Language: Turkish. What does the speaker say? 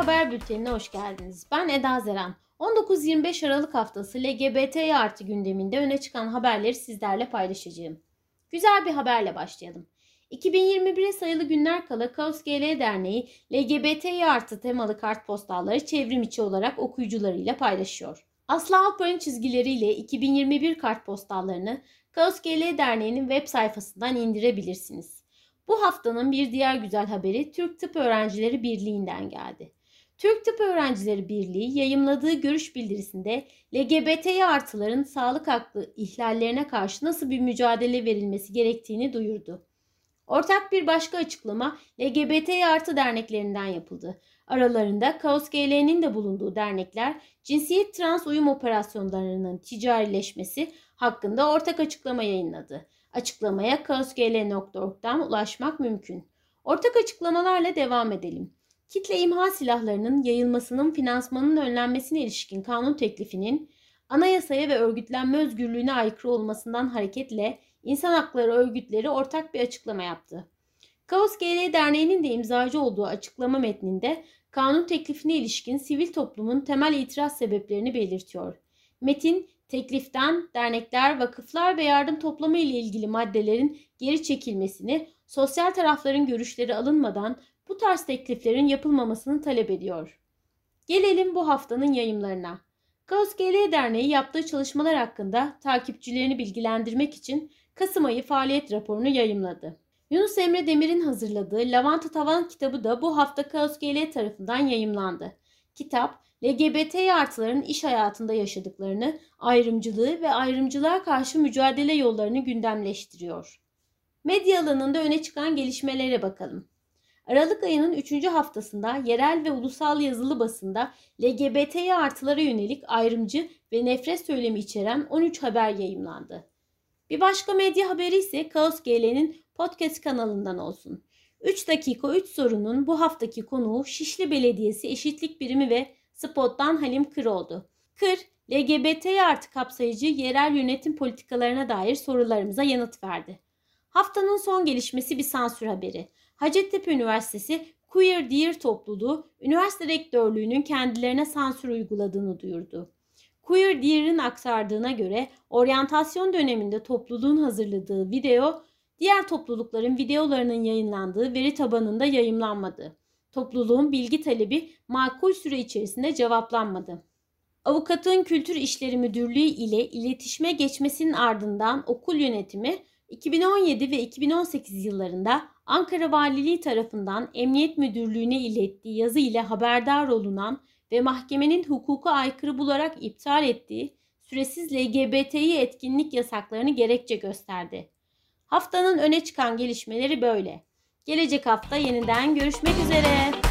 Haber Bülteni'ne hoş geldiniz. Ben Eda Zeren. 19-25 Aralık haftası LGBT artı gündeminde öne çıkan haberleri sizlerle paylaşacağım. Güzel bir haberle başlayalım. 2021'e sayılı günler kala Kaos GL Derneği LGBT artı temalı kartpostalları çevrim içi olarak okuyucularıyla paylaşıyor. Aslı Alpay'ın çizgileriyle 2021 kartpostallarını Kaos GL Derneği'nin web sayfasından indirebilirsiniz. Bu haftanın bir diğer güzel haberi Türk Tıp Öğrencileri Birliği'nden geldi. Türk Tıp Öğrencileri Birliği yayımladığı görüş bildirisinde LGBT artıların sağlık hakkı ihlallerine karşı nasıl bir mücadele verilmesi gerektiğini duyurdu. Ortak bir başka açıklama LGBT artı derneklerinden yapıldı. Aralarında Kaos GL'nin de bulunduğu dernekler cinsiyet trans uyum operasyonlarının ticarileşmesi hakkında ortak açıklama yayınladı. Açıklamaya kaosgl.org'dan ulaşmak mümkün. Ortak açıklamalarla devam edelim. Kitle imha silahlarının yayılmasının finansmanının önlenmesine ilişkin kanun teklifinin anayasaya ve örgütlenme özgürlüğüne aykırı olmasından hareketle insan hakları örgütleri ortak bir açıklama yaptı. Kaos GL Derneği'nin de imzacı olduğu açıklama metninde kanun teklifine ilişkin sivil toplumun temel itiraz sebeplerini belirtiyor. Metin, tekliften dernekler, vakıflar ve yardım toplamı ile ilgili maddelerin geri çekilmesini, sosyal tarafların görüşleri alınmadan bu tarz tekliflerin yapılmamasını talep ediyor. Gelelim bu haftanın yayımlarına. Kaos GL Derneği yaptığı çalışmalar hakkında takipçilerini bilgilendirmek için Kasım ayı faaliyet raporunu yayımladı. Yunus Emre Demir'in hazırladığı Lavanta Tavan kitabı da bu hafta Kaos GL tarafından yayımlandı. Kitap, LGBT artıların iş hayatında yaşadıklarını, ayrımcılığı ve ayrımcılığa karşı mücadele yollarını gündemleştiriyor. Medya alanında öne çıkan gelişmelere bakalım. Aralık ayının 3. haftasında yerel ve ulusal yazılı basında LGBT artılara yönelik ayrımcı ve nefret söylemi içeren 13 haber yayımlandı. Bir başka medya haberi ise Kaos GL'nin podcast kanalından olsun. 3 dakika 3 sorunun bu haftaki konuğu Şişli Belediyesi Eşitlik Birimi ve Spot'tan Halim Kır oldu. Kır, LGBT artı kapsayıcı yerel yönetim politikalarına dair sorularımıza yanıt verdi. Haftanın son gelişmesi bir sansür haberi. Hacettepe Üniversitesi Queer Dear topluluğu üniversite rektörlüğünün kendilerine sansür uyguladığını duyurdu. Queer Dear'ın aksardığına göre oryantasyon döneminde topluluğun hazırladığı video diğer toplulukların videolarının yayınlandığı veri tabanında yayımlanmadı. Topluluğun bilgi talebi makul süre içerisinde cevaplanmadı. Avukatın Kültür İşleri Müdürlüğü ile iletişime geçmesinin ardından okul yönetimi 2017 ve 2018 yıllarında Ankara Valiliği tarafından Emniyet Müdürlüğü'ne ilettiği yazı ile haberdar olunan ve mahkemenin hukuka aykırı bularak iptal ettiği süresiz LGBTİ etkinlik yasaklarını gerekçe gösterdi. Haftanın öne çıkan gelişmeleri böyle. Gelecek hafta yeniden görüşmek üzere.